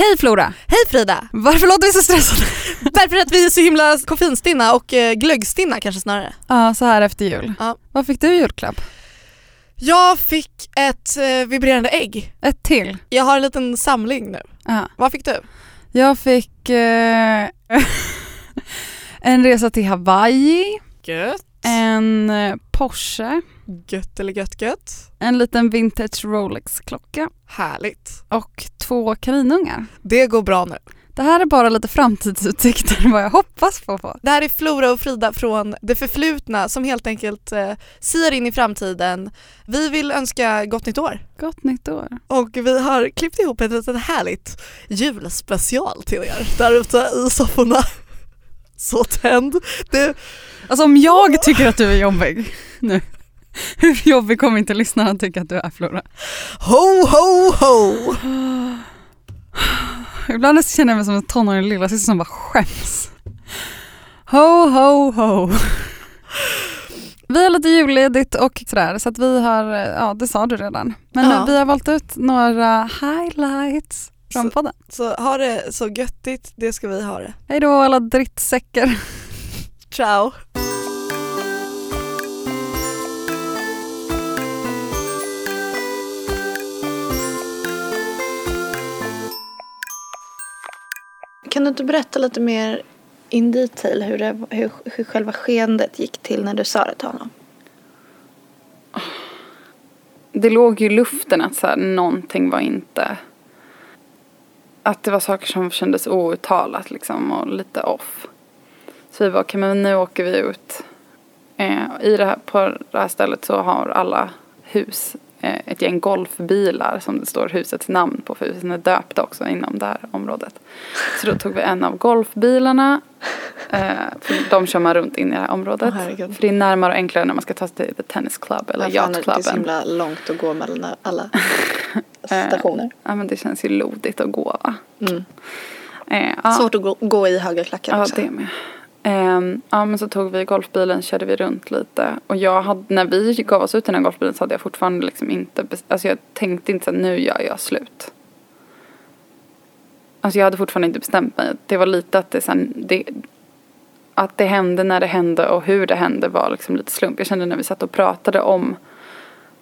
Hej Flora! Hej Frida! Varför låter vi så stressade? Därför att vi är så himla koffeinstinna och eh, glöggstinna kanske snarare. Ja, så här efter jul. Ja. Vad fick du i julklapp? Jag fick ett eh, vibrerande ägg. Ett till? Jag har en liten samling nu. Ja. Vad fick du? Jag fick eh, en resa till Hawaii, Gött. en eh, Porsche, Gött eller gött gött. en liten vintage Rolex-klocka Härligt. och två kaninungar. Det går bra nu. Det här är bara lite framtidsutsikter vad jag hoppas på. på. Det här är Flora och Frida från det förflutna som helt enkelt eh, siar in i framtiden. Vi vill önska gott nytt år Gott nytt år. och vi har klippt ihop ett litet härligt julspecial till er där ute i sofforna. Så tänd. Det, Alltså om jag tycker att du är jobbig nu, hur jobbig kommer inte lyssnarna tycka att du är Flora? ho ho ho! Ibland känner jag mig som en tonårig lillasyster som bara skäms. Ho, ho, ho. Vi har lite julledigt och sådär så att vi har, ja det sa du redan. Men Ja. vi har valt ut några highlights från Så- podden. Så ha det så göttigt, det ska vi ha det. Hej då alla drittsäckar. Ciao! Kan du inte berätta lite mer in detail hur, det, hur, hur själva skeendet gick till när du sa det till honom? Det låg ju i luften att så här, någonting var inte... Att det var saker som kändes outtalat liksom och lite off. Så vi bara, okej men nu åker vi ut. Eh, I det här, på det här stället så har alla hus ett gäng golfbilar som det står husets namn på för husen är döpta också inom det här området. Så då tog vi en av golfbilarna. Eh, för de kör man runt in i det här området. Herregud. för det är närmare och enklare när man ska ta sig till The Tennis Club eller Vad fan, Yacht Det är så himla långt att gå mellan alla Eh, stationer. Ja men det känns ju lodigt att gå va? Mm. Eh, ja, Svårt att gå, gå i höga klackar ja också. det med. Ehm, ja men så tog vi golfbilen, körde vi runt lite. Och jag hade, när vi gav oss ut i den här golfbilen så hade jag fortfarande liksom inte, alltså jag tänkte inte så här, nu gör jag slut. Alltså jag hade fortfarande inte bestämt mig. Det var lite att det sen, det, att det hände när det hände och hur det hände var liksom lite slump. Jag kände när vi satt och pratade om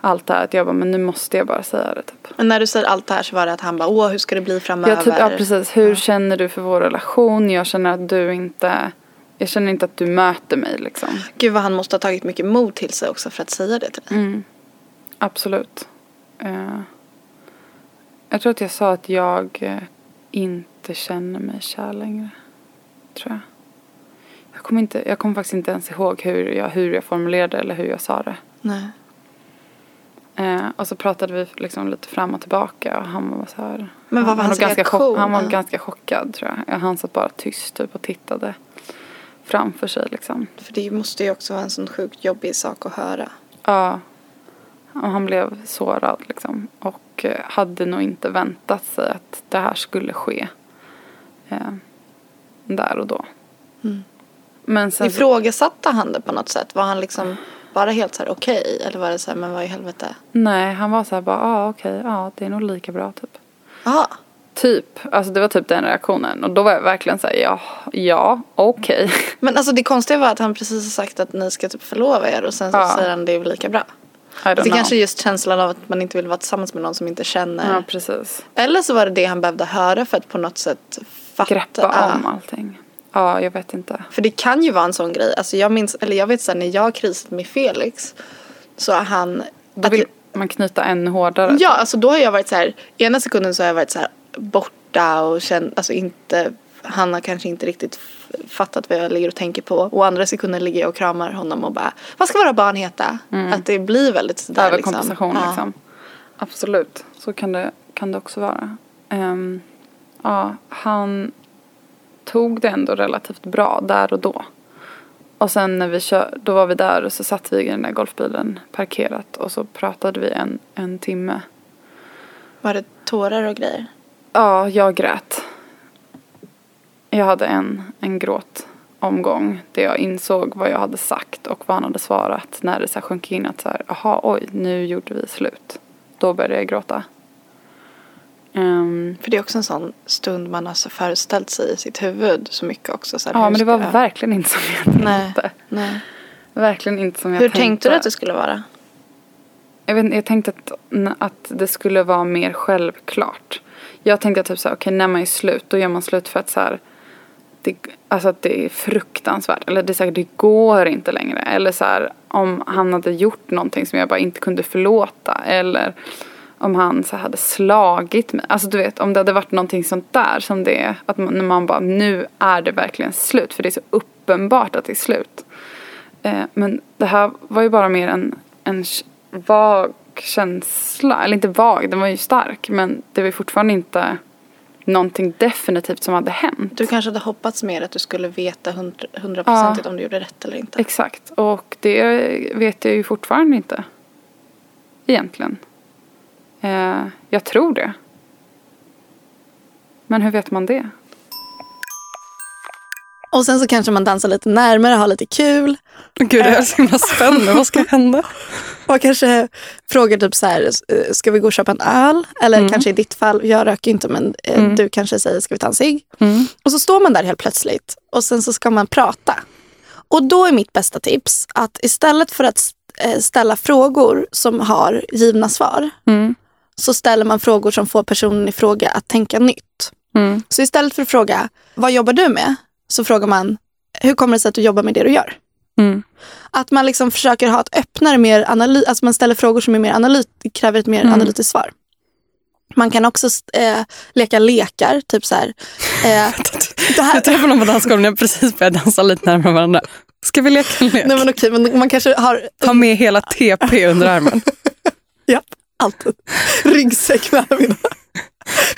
allt det här att jag bara, men nu måste jag bara säga det typ. Men när du säger allt det här så var det att han bara, åh hur ska det bli framöver? Ja, typ, ja precis. Hur känner du för vår relation? Jag känner att du inte, jag känner inte att du möter mig liksom. Gud vad han måste ha tagit mycket mod till sig också för att säga det till dig. Mm. Absolut. Eh, jag tror att jag sa att jag eh, inte känner mig kär längre. Tror jag. Jag kommer, inte, jag kommer faktiskt inte ens ihåg hur jag, hur jag formulerade eller hur jag sa det. Nej. Eh, och så pratade vi liksom lite fram och tillbaka och han var så här. Men vad var han hans ganska reaktion? chock, Han var ganska chockad tror jag. Ja, Han satt bara tyst typ och tittade framför sig liksom. För det måste ju också vara en sån sjukt jobbig sak att höra. Ja. Och han blev sårad liksom. Och eh, hade nog inte väntat sig att det här skulle ske. Eh, där och då. Mm. Men sen Ifrågasatte han det på något sätt? Var han liksom bara helt så här okej? Eller var det så här, men vad i helvete? nej, han var så här bara, ja ah, okej, ja det är nog lika bra typ. Jaha. Typ, alltså det var typ den reaktionen. Och då var jag verkligen såhär, ja, ja, okej. Men alltså det konstiga var att han precis har sagt att ni ska typ förlova er och sen så Ja. säger han det är väl lika bra. Don't Det know. kanske är just känslan av att man inte vill vara tillsammans med någon som inte känner. Ja, precis. Eller så var det det han behövde höra för att på något sätt fatta. Greppa Ja. om allting. Ja, jag vet inte. För det kan ju vara en sån grej. Alltså jag minns, eller jag vet sen när jag krisat med Felix. Så har han. Då att vill man knyta ännu hårdare. Ja, alltså då har jag varit så här. Ena sekunden så har jag varit så här borta och känt, alltså inte. Han har kanske inte riktigt fattat vad jag ligger och tänker på. Och andra sekunden ligger jag och kramar honom och bara. Vad ska våra barn heta? Att det blir väldigt sådär liksom. Överkompensation Ja. liksom. Absolut, så kan det, kan det också vara. Ehm, ja, han tog det ändå relativt bra där och då. Och sen när vi kör, då var vi där och så satt vi i den där golfbilen parkerat och så pratade vi en, en timme. Var det tårar och grejer? Ja, jag grät. Jag hade en, en gråtomgång där jag insåg vad jag hade sagt och vad han hade svarat när det så sjönk in att så här, aha, oj, nu gjorde vi slut. Då började jag gråta. Ehm, För det är också en sån stund man har så föreställt sig i sitt huvud så mycket också. Så här, ja men det var jag- verkligen inte som jag tänkte. Nej. Nej. Verkligen inte som jag Hur tänkte. tänkte du att det skulle vara? Jag, vet, jag tänkte att, att det skulle vara mer självklart. Jag tänkte typ så här, okej när man är slut då gör man slut för att så här, det, alltså att det är fruktansvärt. Eller det är säkert, det går inte längre. Eller så här, om han hade gjort någonting som jag bara inte kunde förlåta. Eller om han så här, hade slagit mig. Alltså du vet, om det hade varit någonting sånt där som det är. Att man, när man bara, nu är det verkligen slut. För det är så uppenbart att det är slut. Eh, men det här var ju bara mer en, en vag vag känsla. Eller inte vag, den var ju stark. Men det var ju fortfarande inte någonting definitivt som hade hänt. Du kanske hade hoppats mer att du skulle veta hundra- hundraprocentigt om du gjorde rätt eller inte. Exakt. Och det vet jag ju fortfarande inte. Egentligen. Eh, jag tror det. Men hur vet man det? Och sen så kanske man dansar lite närmare, har lite kul. Gud, det är så himla spännande. Vad ska hända? Och kanske frågar typ så här, eh, ska vi gå och köpa en öl? Eller kanske i ditt fall, jag röker inte men eh, du kanske säger, ska vi ta en cigg? Och så står man där helt plötsligt och sen så ska man prata. Och då är mitt bästa tips att istället för att eh, ställa frågor som har givna svar Mm. så ställer man frågor som får personen i fråga att tänka nytt. Mm. Så istället för att fråga, vad jobbar du med? Så frågar man, hur kommer det sig att du jobbar med det du gör? Mm. Att man liksom försöker ha ett öppnare, mer analy- alltså man ställer frågor som är mer analyt- kräver ett mer Mm. analytiskt svar. Man kan också eh, leka lekar, typ så här. Eh, det här Jag träffade någon på dansgolvet när jag precis började dansa lite närmare varandra. Ska vi leka en lek? nej men okej, men man kanske har Ta med hela TP under armen. ja, alltid ryggsäck med armarna.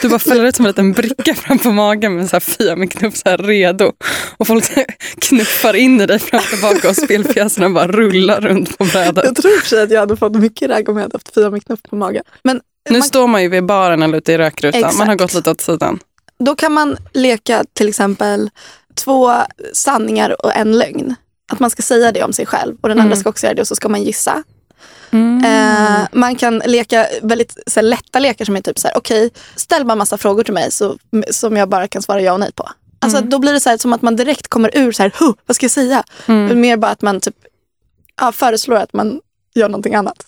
Du bara fäller ut som en liten bricka framför magen med så här Fiami-knuff så här redo. Och folk knuffar in i dig fram och tillbaka och spelpjäserna bara rullar runt på brädet. Jag tror i och för sig att jag hade fått mycket ragg om jag hade haft fyra med knuff på magen. Men Nu man, står man ju vid baren eller ute i rökrutan. Man har Exakt. gått lite åt sidan. då kan man leka till exempel två sanningar och en lögn. Att man ska säga det om sig själv och den andra ska också göra det och så ska man gissa. Eh, man kan leka väldigt så här, lätta lekar som är typ så här, okej, ställ bara massa frågor till mig så, som jag bara kan svara ja och nej på. Alltså då blir det så här, som att man direkt kommer ur så här, huh, vad ska jag säga? Men Mer bara att man typ ja, föreslår att man gör någonting annat.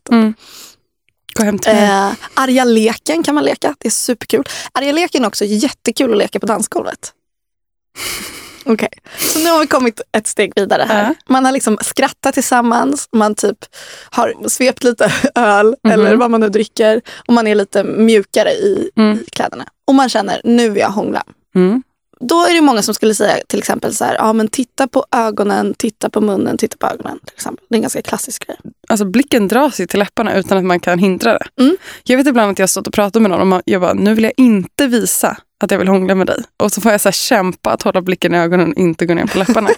Gå hem till mig. Eh, arga leken kan man leka, det är superkul. Arga leken är också jättekul att leka på dansgolvet. Okej, så nu har vi kommit ett steg vidare här. Ja. Man har liksom skrattat tillsammans, man typ har svept lite öl eller vad man nu dricker och man är lite mjukare i, i kläderna. Och man känner, nu vill jag hångla. Mm. Då är det många som skulle säga till exempel så här, ja men titta på ögonen, titta på munnen, titta på ögonen. Till exempel. Det är en ganska klassisk grej. Alltså blicken dras ju till läpparna utan att man kan hindra det. Mm. Jag vet ibland att jag har stått och pratat med någon och jag bara, nu vill jag inte visa att jag vill hångla med dig. Och så får jag så kämpa att hålla blicken i ögonen och inte gå ner på läpparna.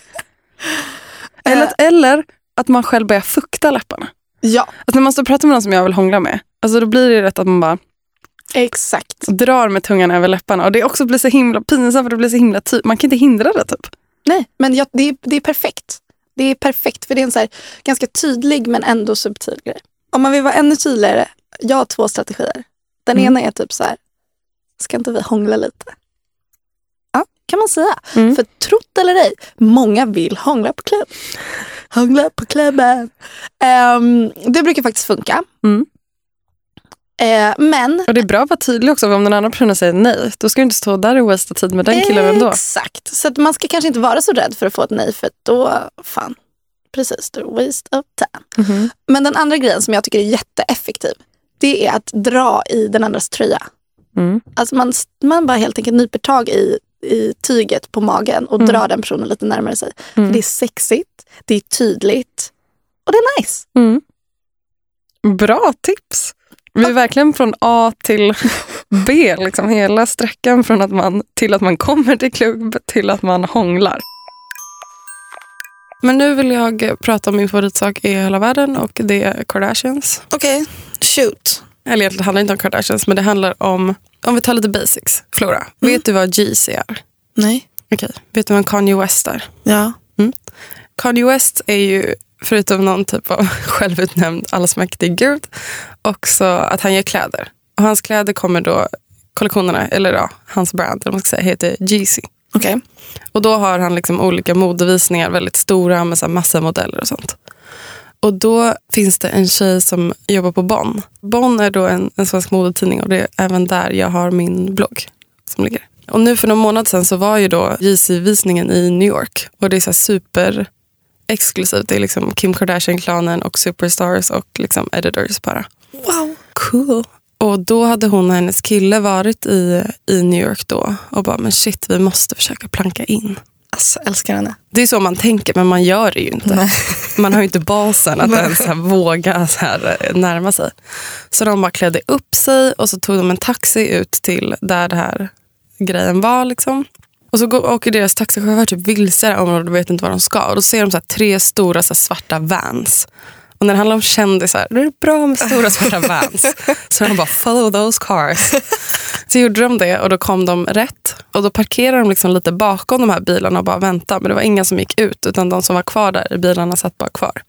eller, att, eller att man själv börjar fukta läpparna. Ja, Alltså när man står och pratar med någon som jag vill hångla med, alltså då blir det rätt att man bara exakt. drar med tungan över läpparna. Och det också blir så himla pinsamt för det blir så himla tydligt. Man kan inte hindra det typ. Nej, men jag, det, är, det är perfekt. Det är perfekt för det är en så här, ganska tydlig men ändå subtil grej. Om man vill vara ännu tydligare, jag har två strategier. Den Mm. ena är typ så här, ska inte vi hångla lite? Ja, kan man säga. Mm. För trott eller ej, många vill hångla på klubb. Hångla på klubben. Ehm, det brukar faktiskt funka. Mm. Eh, men Och det är bra att vara tydlig också. För om den andra personen säger nej, då ska du inte stå där och wastea tid med den killen ändå. Exakt. Så man ska kanske inte vara så rädd för att få ett nej för då, fan, precis, du waste of time. Mhm. Men den andra grejen som jag tycker är jätteeffektiv, det är att dra i den andras tröja. Mm. Alltså man, man bara helt enkelt nyper tag i, i tyget på magen och drar den personen lite närmare sig. För det är sexigt, det är tydligt och det är nice. Mm. Bra tips. Vi är verkligen från A till B, liksom hela sträckan från att man, till att man kommer till klubb till att man hånglar. Men nu vill jag prata om min favoritsak i hela världen och det är Kardashians. Okej, shoot. Eller egentligen det handlar inte om Kardashians men det handlar om, om vi tar lite basics. Flora, vet du vad Jeezy är? Nej. Okej, vet du vem Kanye West är? Ja. Kanye West är ju, förutom någon typ av självutnämnd allsmäktig gud, också att han gör kläder. Och hans kläder kommer då kollektionerna, eller ja, hans brand, eller man ska säga, heter Jeezy. Okej. Och då har han liksom olika modevisningar, väldigt stora med så massa modeller och sånt. Och då finns det en tjej som jobbar på Bonn. Bonn är då en, en svensk modetidning och det är även där jag har min blogg som ligger. Och nu för någon månad sedan så var ju då JC-visningen i New York. Och det är så super exklusivt. Det är liksom Kim Kardashian-klanen och superstars och liksom editors bara. Wow. Cool. Och då hade hon och hennes kille varit i, i New York då och bara, men shit, vi måste försöka planka in. Alltså, älskar henne. Det är så man tänker, men man gör det ju inte. Nej. Man har ju inte basen att ens så här våga så här eh, närma sig. Så de bara klädde upp sig och så tog de en taxi ut till där det här grejen var. Liksom. Och så går, åker deras taxichaufför typ vilse i det här området och vet inte var de ska. Och då ser de så tre stora så svarta vans. Och när det handlar om kändisar, då är det bra med stora svarta vans. Så de bara follow those cars. Så gjorde de det och då kom de rätt. Och då parkerade de liksom lite bakom de här bilarna och bara väntade. Men det var inga som gick ut utan de som var kvar där i bilarna satt bara kvar.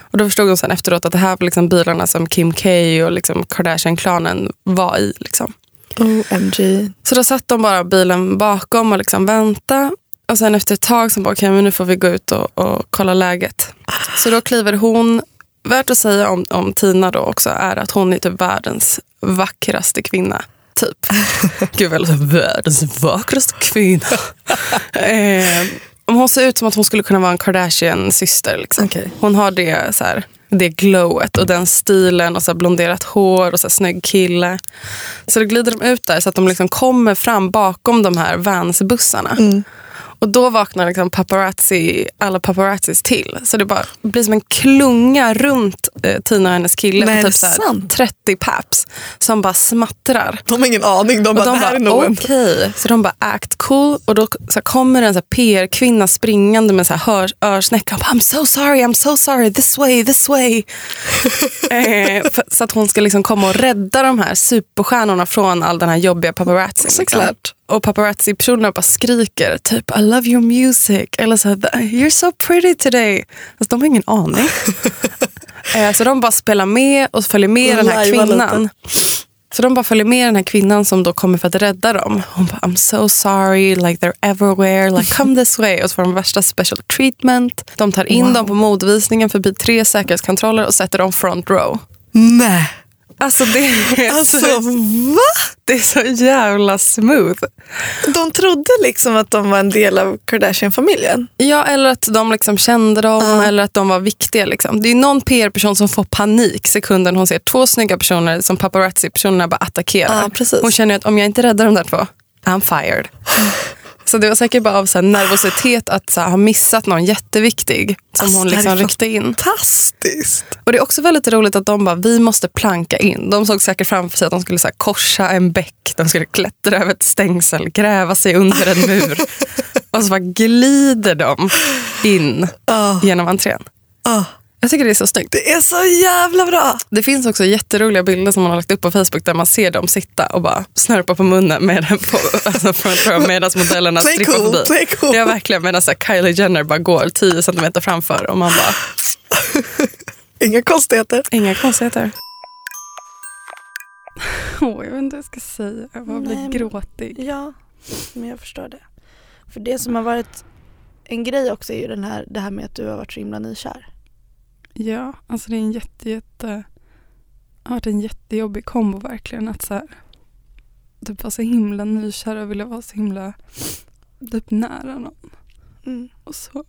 Och då förstod de sen efteråt att det här var liksom bilarna som Kim K och liksom Kardashian-klanen var i. Liksom. OMG. Så då satt de bara bilen bakom och liksom väntade. Och sen efter ett tag så bara, okej men nu får vi gå ut och, och kolla läget. Så då kliver hon, värt att säga om, om Tina då också, är att hon är typ världens vackraste kvinna. Typ. Gud låter världens vackraste kvinna. eh, hon ser ut som att hon skulle kunna vara en Kardashian-syster. Liksom. Okej. Hon har det så här, det glowet och den stilen och så här blonderat hår och så här snygg kille. Så då glider de ut där så att de liksom kommer fram bakom de här Vans-bussarna. Och då vaknar liksom paparazzi, alla paparazzis till. Så det bara blir som en klunga runt eh, Tina och hennes kille Nej, är typ så här sant? 30 paps som bara smattrar. De har ingen aning. De Och bara, de det här är bara, nog okej. en... Så de bara, act cool. Och då så kommer en PR-kvinna springande med så här hör, örsnäcka. Och bara, I'm so sorry, I'm so sorry, this way, this way. eh, för, så att hon ska liksom komma och rädda de här superstjärnorna från all den här jobbiga paparazzi. Liksom. Och paparazzi-personerna bara skriker typ I love your music. Eller så här, you're so pretty today. Alltså, de har ingen aning. eh, så de bara spelar med och följer med den här kvinnan. lite. Så de bara följer med den här kvinnan som då kommer för att rädda dem. Hon bara, I'm so sorry, like they're everywhere, like come this way. Och så får de värsta special treatment. De tar in dem på modvisningen förbi tre säkerhetskontroller och sätter dem front row. Nej. Alltså det är, Alltså, så, va? det är så jävla smooth. De trodde liksom att de var en del av Kardashian-familjen. Ja, eller att de liksom kände dem eller att de var viktiga. Liksom. Det är någon PR-person som får panik sekunden hon ser två snygga personer som paparazzi-personerna bara attackerar. Precis. Hon känner att om jag inte räddar de där två, I'm fired. Så det var säkert bara av så nervositet att så ha missat någon jätteviktig som Alltså, hon liksom ryckte in. Fantastiskt. Och det är också väldigt roligt att de bara, vi måste planka in. De såg säkert framför sig att de skulle så korsa en bäck, de skulle klättra över ett stängsel, gräva sig under en mur. och så bara glider de in Ja. genom entrén. Ja. Jag tycker det är så snyggt. Det är så jävla bra. Det finns också jätteroliga bilder som man har lagt upp på Facebook där man ser dem sitta och bara snörpa på munnen med den på, alltså row medan modellerna Play strippar cool, förbi. play cool. Det är verkligen medan så här Kylie Jenner bara går 10 centimeter framför och man bara, Inga konstigheter. inga konstigheter. Åh, jag vet inte vad jag ska säga. Jag bara Nej, blir gråtig. Ja, men jag förstår det. För det som har varit en grej också är ju den här, det här med att du har varit så himla nykär. Ja, alltså det är en jätte, jätte, ja, det är en jättejobbig kombo verkligen. Att så här, typ vara så himla nykär och vilja vara så himla typ nära någon. Mm. Och så,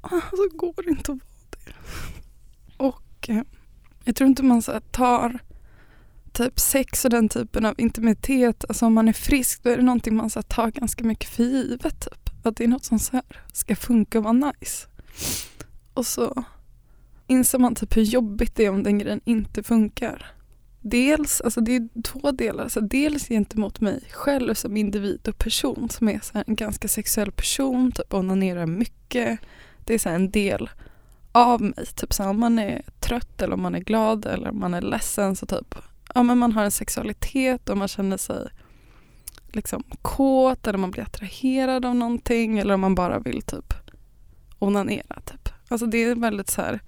ah, så går det inte att vara det. Och eh, jag tror inte man så här, tar typ sex och den typen av intimitet, alltså om man är frisk då är det någonting man så här, tar ganska mycket för givet. Typ. Att det är något som så här, ska funka och vara nice. Och så inser man typ hur jobbigt det är om den grejen inte funkar. Dels, alltså det är två delar. Alltså dels gentemot mig själv som individ och person som är så här en ganska sexuell person, typ onanerar mycket. Det är så här en del av mig. Typ så här, om man är trött eller om man är glad eller om man är ledsen så typ ja, men man har en sexualitet och man känner sig liksom kåt eller man blir attraherad av någonting eller om man bara vill typ onanera. Typ. Alltså det är väldigt så här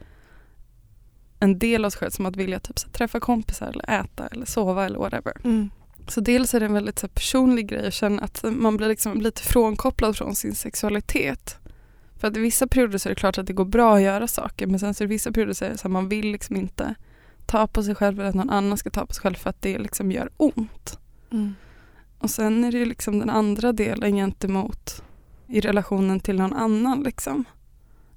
en del av sig själv som att vilja typ så här, träffa kompisar eller äta eller sova eller whatever. Mm. Så dels är det en väldigt så här, personlig grej att känna att man blir liksom lite frånkopplad från sin sexualitet. För att i vissa perioder så är det klart att det går bra att göra saker men sen så det vissa perioder så är det så här, man vill liksom inte ta på sig själv eller att någon annan ska ta på sig själv för att det liksom gör ont. Mm. Och sen är det ju liksom den andra delen gentemot i relationen till någon annan liksom.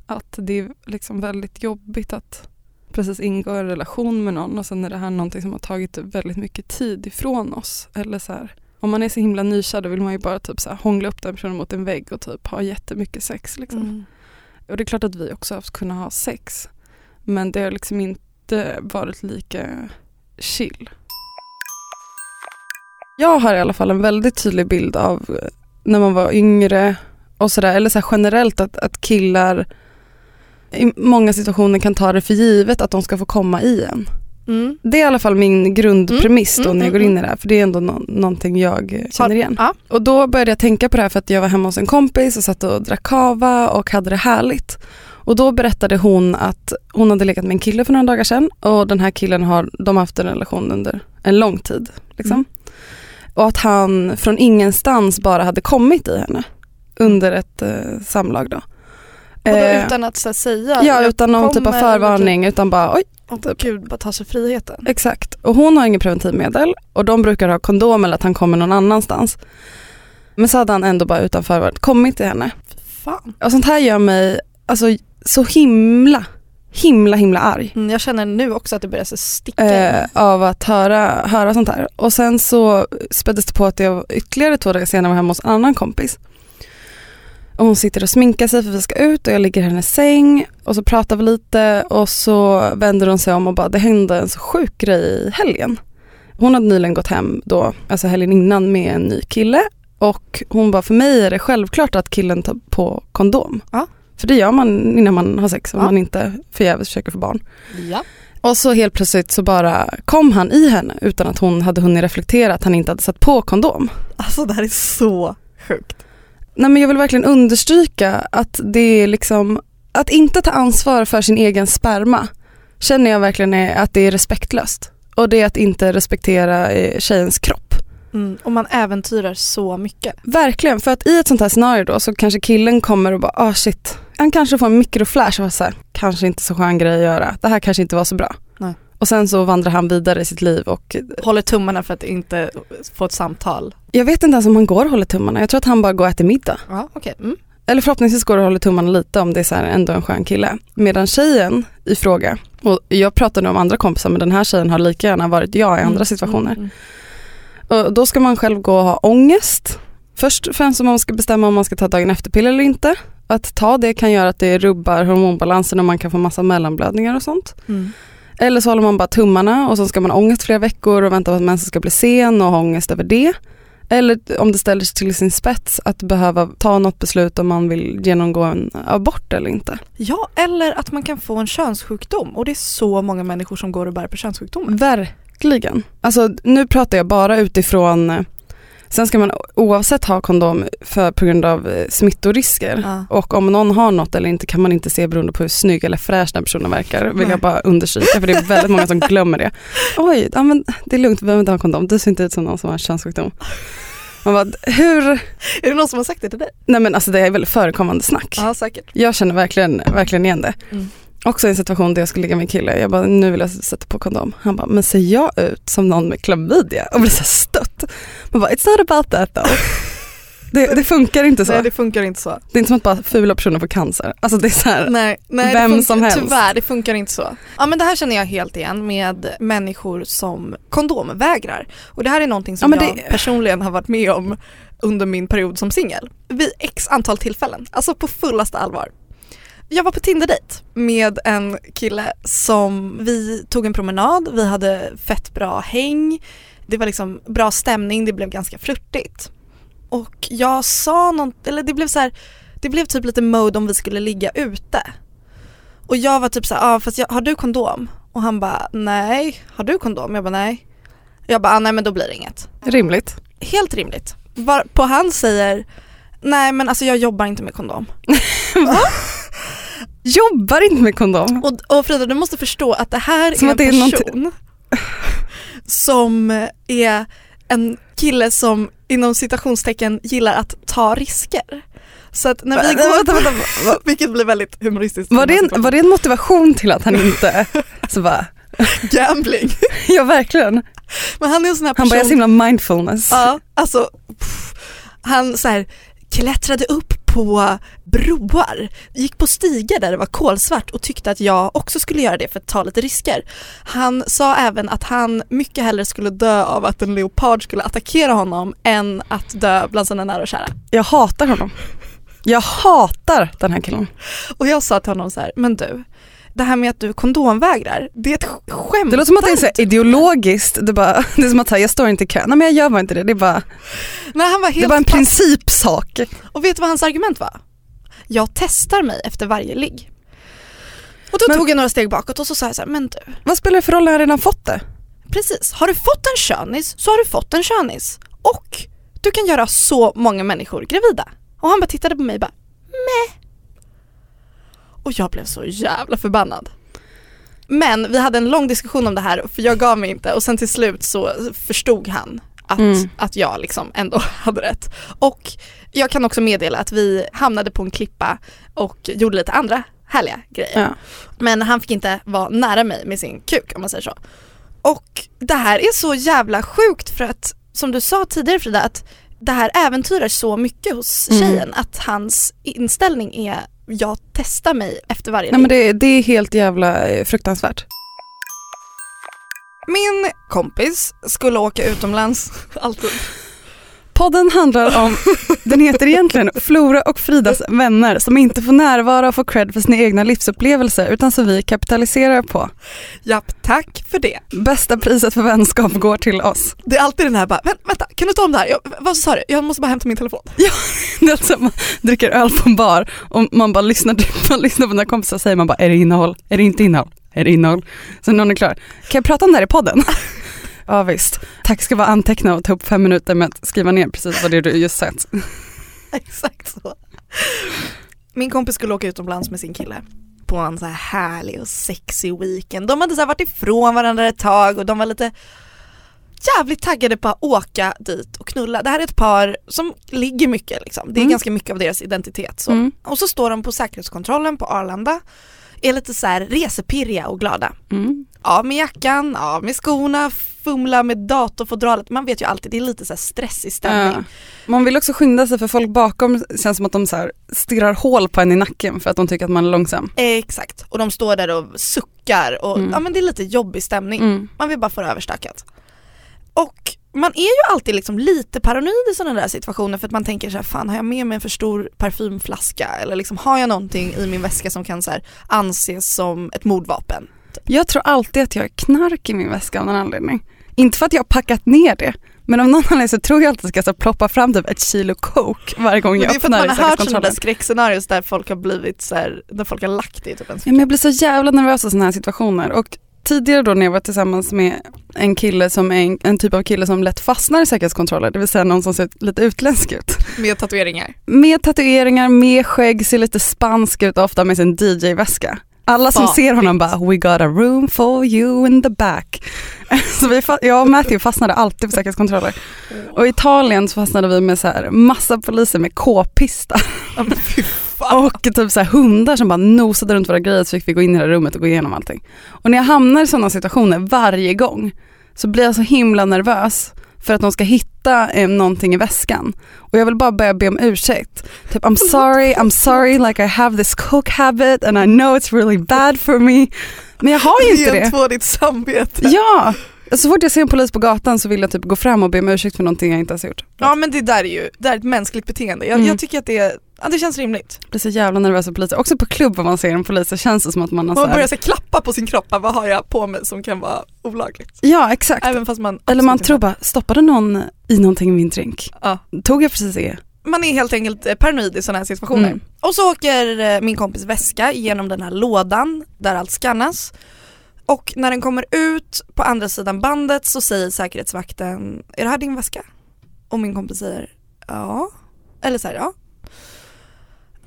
Att det är liksom väldigt jobbigt att precis ingå i en relation med någon och sen är det här någonting som har tagit väldigt mycket tid ifrån oss. Eller så här, om man är så himla nykär då vill man ju bara typ så här hångla upp den personen mot en vägg och typ ha jättemycket sex. Liksom. Mm. Och det är klart att vi också har haft kunnat ha sex. Men det har liksom inte varit lika chill. Jag har i alla fall en väldigt tydlig bild av när man var yngre och sådär, eller så generellt att, att killar i många situationer kan ta det för givet att de ska få komma i en. Mm. Det är i alla fall min grundpremiss då Mm, när jag mm, går in i det här, för det är ändå nå- någonting jag känner igen. Ja. Och då började jag tänka på det här för att jag var hemma hos en kompis och satt och drack kava och hade det härligt. Och då berättade hon att hon hade legat med en kille för några dagar sedan och den här killen har, de har haft en relation under en lång tid. Liksom. Mm. Och att han från ingenstans bara hade kommit i henne under ett eh, samlag då. Och då Eh, utan att här, säga? ja, utan någon typ av förvarning, utan bara oj, Åh gud, bara ta sig friheten. Exakt. Och hon har inget preventivmedel och de brukar ha kondom eller att han kommer någon annanstans. Men så hade han ändå bara utan förvarning kommit till henne. Fan. Och sånt här gör mig alltså, så himla, himla, himla arg. Mm, jag känner nu också att det börjar så sticka. Eh, av att höra, höra sånt här. Och sen så späddes det på att jag ytterligare två dagar senare var hemma hos en annan kompis. Och hon sitter och sminkar sig för vi ska ut och jag ligger i hennes säng och så pratar vi lite och så vänder hon sig om och bara det hände en så sjuk grej i helgen. Hon hade nyligen gått hem då, alltså helgen innan med en ny kille och hon bara för mig är det självklart att killen tar på kondom. Ja. För det gör man innan man har sex om Ja. man inte förgäves försöker få barn. Ja. Och så helt plötsligt så bara kom han i henne utan att hon hade hunnit reflektera att han inte hade satt på kondom. Alltså det här är så sjukt. Nej men jag vill verkligen understryka att det är liksom, att inte ta ansvar för sin egen sperma känner jag verkligen är att det är respektlöst. Och det är att inte respektera eh, tjejens kropp. Mm, och man äventyrar så mycket. Verkligen, för att i ett sånt här scenario då så kanske killen kommer och bara ah shit, han kanske får en mikroflash och så här, kanske inte så skön grej att göra, det här kanske inte var så bra. Och sen så vandrar han vidare i sitt liv och Håller tummarna för att inte få ett samtal. jag vet inte ens om han går och håller tummarna, jag tror att han bara går och äter middag. Ja, okej. Mm. Eller förhoppningsvis går och håller tummarna lite om det är så här ändå en skön kille. Medan tjejen i fråga, och jag pratade om andra kompisar men den här tjejen har lika gärna varit jag i andra Mm, situationer. mm, Och då ska man själv gå och ha ångest. Först och främst om man ska bestämma om man ska ta dagen efter-piller eller inte. Att ta det kan göra att det rubbar hormonbalansen och man kan få massa mellanblödningar och sånt. mm. Eller så håller man bara tummarna och så ska man ha ångest flera veckor och vänta på att mensen ska bli sen och ha ångest över det. Eller om det ställer sig till sin spets att behöva ta något beslut om man vill genomgå en abort eller inte. Ja, eller att man kan få en könssjukdom och det är så många människor som går och bär på könssjukdomar. Verkligen. Alltså nu pratar jag bara utifrån eh, Sen ska man oavsett ha kondom för, på grund av eh, smittorisker. Ja. Och om någon har något eller inte kan man inte se beroende på hur snygg eller fräsch den personen verkar. Vill Nej. jag bara understryka för det är väldigt många som glömmer det. Oj, ja, men det är lugnt, vi behöver inte ha kondom. Du ser inte ut som någon som har könssjukdom. Man bara, hur? Är det någon som har sagt det till dig? Nej men alltså det är väldigt förekommande snack. Ja, säkert. Jag känner verkligen, verkligen igen det. Mm. Också i en situation där jag skulle ligga med en kille, jag bara nu vill jag sätta på kondom. Han bara, men ser jag ut som någon med klamydia? Och blir så stött. Man bara, it's not about that though. Det, det funkar inte så. Nej, det funkar inte så. Det är inte som att bara fula personer får cancer. Alltså det är så här, Nej, nej Vem det funkar, som helst. Tyvärr, det funkar inte så. Ja men det här känner jag helt igen med människor som kondomvägrar. Och det här är någonting som Ja, men jag det- personligen har varit med om under min period som singel. Vid x antal tillfällen, alltså på fullaste allvar. Jag var på Tinder-dejt med en kille som vi tog en promenad, vi hade fett bra häng, det var liksom bra stämning, det blev ganska flörtigt. Och jag sa något, eller det blev så här, det blev typ lite mode om vi skulle ligga ute. Och jag var typ så här, ah, fast jag, har du kondom? Och han bara, nej. Har du kondom? Jag bara, nej. Jag bara, ah, nej men då blir det inget. rimligt. Helt rimligt. På han säger, nej men alltså jag jobbar inte med kondom. Jobbar inte med kondom. Och, och Frida du måste förstå att det här Som är är en någonting- person som är en kille som inom citationstecken gillar att ta risker. Så att när vi Vänta, går, vänta, vänta. vilket blir väldigt humoristiskt. Var det, en, var det en motivation till att han inte, så bara, gambling? ja verkligen. Men han är en sån här Han bara, jag person. är så himla mindfulness. Ja, alltså pff, han så här klättrade upp på broar, gick på stigar där det var kolsvart och tyckte att jag också skulle göra det för att ta lite risker. Han sa även att han mycket hellre skulle dö av att en leopard skulle attackera honom än att dö bland sina nära och kära. Jag hatar honom. Jag hatar den här killen. Och jag sa till honom så här, men du, det här med att du kondomvägrar, det är ett sk- skämt. Det låter som att det är så här ideologiskt. Det, är bara, det är som att säga, jag står inte i kö. Nej men jag gör bara inte det. Det är bara, Nej, han var det helt bara en paff. principsak. Och vet du vad hans argument var? Jag testar mig efter varje ligg. Och då Men- tog jag några steg bakåt och så sa jag så här, men du, Vad spelar det för roll när jag redan fått det? precis, har du fått en könis så har du fått en könis. Och du kan göra så många människor gravida. Och han bara tittade på mig och bara, meh. Och jag blev så jävla förbannad. Men vi hade en lång diskussion om det här för jag gav mig inte och sen till slut så förstod han att, Mm. att jag liksom ändå hade rätt. Och jag kan också meddela att vi hamnade på en klippa och gjorde lite andra härliga grejer. Ja. Men han fick inte vara nära mig med sin kuk om man säger så. Och det här är så jävla sjukt för att som du sa tidigare Frida att det här äventyrar så mycket hos Mm. tjejen att hans inställning är jag testar mig efter varje Nej men det, det är helt jävla eh, fruktansvärt. Min kompis skulle åka utomlands, alltid. Podden handlar om, den heter egentligen Flora och Fridas vänner som inte får närvara och få cred för sina egna livsupplevelser utan som vi kapitaliserar på. Japp, tack för det. Bästa priset för vänskap går till oss. Det är alltid den här bara, "Vä- vänta kan du ta om det här? Jag, vad sa du? Jag måste bara hämta min telefon. Det är som man dricker öl på en bar och man bara lyssnar, man lyssnar på dina kompisar och säger man bara är det innehåll? Är det inte innehåll? Är det innehåll? Så någon är klar. Kan jag prata om det här i podden? Ja visst. Tack ska vara anteckna och ta upp fem minuter med att skriva ner precis vad det är du just sagt. Exakt så. Min kompis skulle åka utomlands med sin kille på en så här härlig och sexy weekend. De hade så varit ifrån varandra ett tag och de var lite jävligt taggade på att åka dit och knulla. Det här är ett par som ligger mycket liksom. Det är Mm. ganska mycket av deras identitet. Så. Mm. Och så står de på säkerhetskontrollen på Arlanda, är lite så här resepirriga och glada. Mm. Av med jackan, av med skorna, fumla med datorfodralet. Man vet ju alltid, det är lite så här stressig stämning. Ja. Man vill också skynda sig för folk bakom känns som att de så här stirrar hål på en i nacken för att de tycker att man är långsam. Exakt, och de står där och suckar och Mm. ja men det är lite jobbig stämning. Mm. Man vill bara få det överstökat. Och man är ju alltid liksom lite paranoid i sådana där situationer för att man tänker så här, fan har jag med mig en för stor parfymflaska eller liksom har jag någonting i min väska som kan så anses som ett mordvapen? Jag tror alltid att jag har knark i min väska av någon anledning. Inte för att jag har packat ner det, men av någon anledning så tror jag alltid att jag ska ploppa fram typ ett kilo coke varje gång jag det är för att öppnar man har hört sådana där skräckscenarios där folk har blivit så här, där folk har lagt det i typ en Ja, men jag blir så jävla nervös i sådana här situationer. Och tidigare då när jag var tillsammans med en kille som är en, en typ av kille som lätt fastnar i säkerhetskontroller, det vill säga någon som ser lite utländsk ut. med tatueringar. Med tatueringar, med skägg, ser lite spansk ut, ofta med sin DJ-väska. Alla som Fuck ser honom bara “We got a room for you in the back”. Så vi, jag och Matthew fastnade alltid på säkerhetskontroller. Och i Italien så fastnade vi med så här massa poliser med k-pista. Och typ så här hundar som bara nosade runt våra grejer så fick vi gå in i det här rummet och gå igenom allting. Och när jag hamnar i sådana situationer varje gång så blir jag så himla nervös för att de ska hitta eh, någonting i väskan. Och jag vill bara börja be om ursäkt. Typ I'm sorry, I'm sorry like I have this coke habit and I know it's really bad for me. Men jag har ju inte det. Helt på ditt samvete. Ja, så fort jag ser en polis på gatan så vill jag typ gå fram och be om ursäkt för någonting jag inte har gjort. Ja men det där är ju det där är ett mänskligt beteende. Jag, Mm. jag tycker att det, är- ja, det känns rimligt. Jag blir så jävla nervös för poliser. Också på klubb om man ser en polis så känns det som att man har Man här... börjar så här, klappa på sin kropp, vad har jag på mig som kan vara olagligt? Ja exakt. Även fast man Eller man tror bara, stoppade någon i någonting i min drink? Ja. Tog jag precis det? Man är helt enkelt eh, paranoid i sådana här situationer. Mm. Och så åker eh, min kompis väska genom den här lådan där allt skannas. Och när den kommer ut på andra sidan bandet så säger säkerhetsvakten, är det här din väska? Och min kompis säger, ja. Eller så här, ja.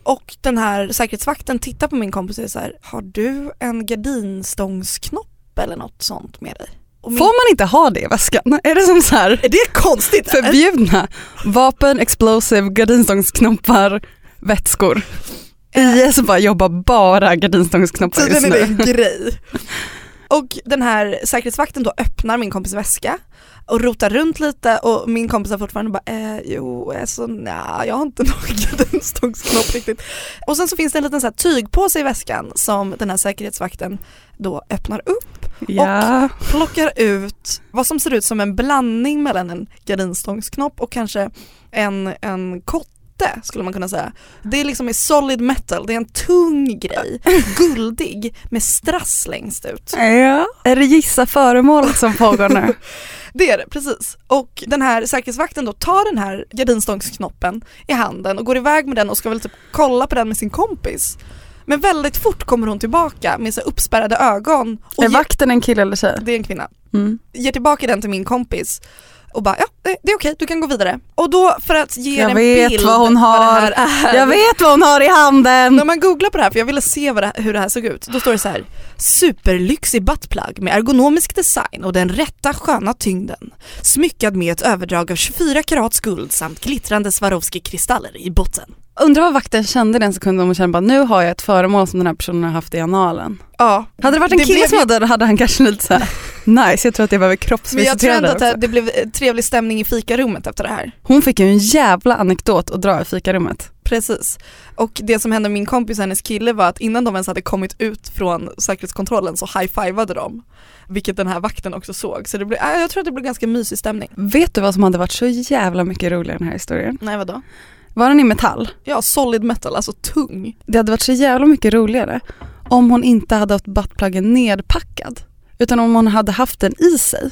Och den här säkerhetsvakten tittar på min kompis och säger så här, har du en gardinstångsknopp eller något sånt med dig? Min- Får man inte ha det i väskan? Är det som så här Är det konstigt? förbjudna vapen, explosive, gardinstångsknoppar, vätskor? IS bara jobbar bara gardinstångsknoppar just Tydligen är det nu. en grej. Och den här säkerhetsvakten då öppnar min kompis väska och rotar runt lite och min kompis har fortfarande bara eh, jo, alltså, nja, jag har inte någon gardinstångsknopp riktigt. Och sen så finns det en liten så här tygpåse i väskan som den här säkerhetsvakten då öppnar upp, Ja. plockar ut vad som ser ut som en blandning mellan en gardinstångsknopp och kanske en, en kotte skulle man kunna säga. Det är liksom i solid metal, det är en tung grej, guldig med strass längst ut. ja. Är det gissa föremålet som pågår nu? Det är det, precis. Och den här säkerhetsvakten då tar den här gardinstångsknoppen i handen och går iväg med den och ska väl typ kolla på den med sin kompis. Men väldigt fort kommer hon tillbaka med så uppspärrade ögon och Är vakten en kille eller tjej? det är en kvinna, Mm. ger tillbaka den till min kompis och bara ja, det, det är okej, du kan gå vidare. Och då för att ge Jag en vet bild vad hon det har. här är. Jag vet vad hon har i handen! När man googlar på det här, för jag ville se vad det, hur det här såg ut, då står det så här Superlyxig buttplug med ergonomisk design och den rätta sköna tyngden. Smyckad med ett överdrag av 24 karats guld samt glittrande Swarovski-kristaller i botten. Undrar vad vakten kände den sekunden om hon kände bara nu har jag ett föremål som den här personen har haft i analen. Ja, Hade det varit en Det kille blev som hade det hade han kanske lite såhär nice jag tror att jag behöver men jag tror kroppsvisitera ändå att det, blev trevlig stämning i fikarummet efter det här. Hon fick ju en jävla anekdot att dra i fikarummet. Precis. Och det som hände med min kompis och hennes kille var att innan de ens hade kommit ut från säkerhetskontrollen så high-fivade de. Vilket den här vakten också såg. Så det blev, äh, jag tror att det blev ganska mysig stämning. Vet du vad som hade varit så jävla mycket roligare i den här historien? Nej vadå? Var den i metall? Ja, solid metal, alltså tung. Det hade varit så jävla mycket roligare om hon inte hade haft buttpluggen nedpackad. Utan om hon hade haft den i sig.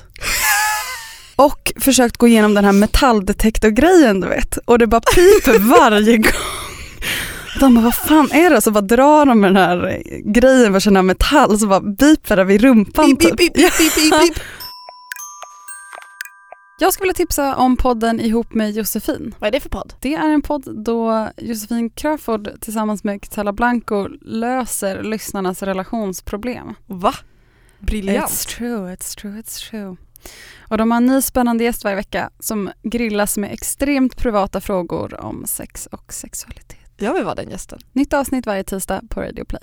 Och försökt gå igenom den här metalldetektorgrejen du vet. Och det bara piper varje gång. De bara, vad fan är det? Så bara drar de med den här grejen för här metall så bara beepar det vid rumpan pip, typ. pip, pip, pip, pip, pip. Jag skulle vilja tipsa om podden ihop med Josefin. Vad är det för podd? Det är en podd då Josefin Crawford tillsammans med Catella Blanco löser lyssnarnas relationsproblem. Va? Briljant. It's true, it's true, it's true. Och de har en ny spännande gäst varje vecka som grillas med extremt privata frågor om sex och sexualitet. Jag vill vara den gästen. Nytt avsnitt varje tisdag på Radio Play.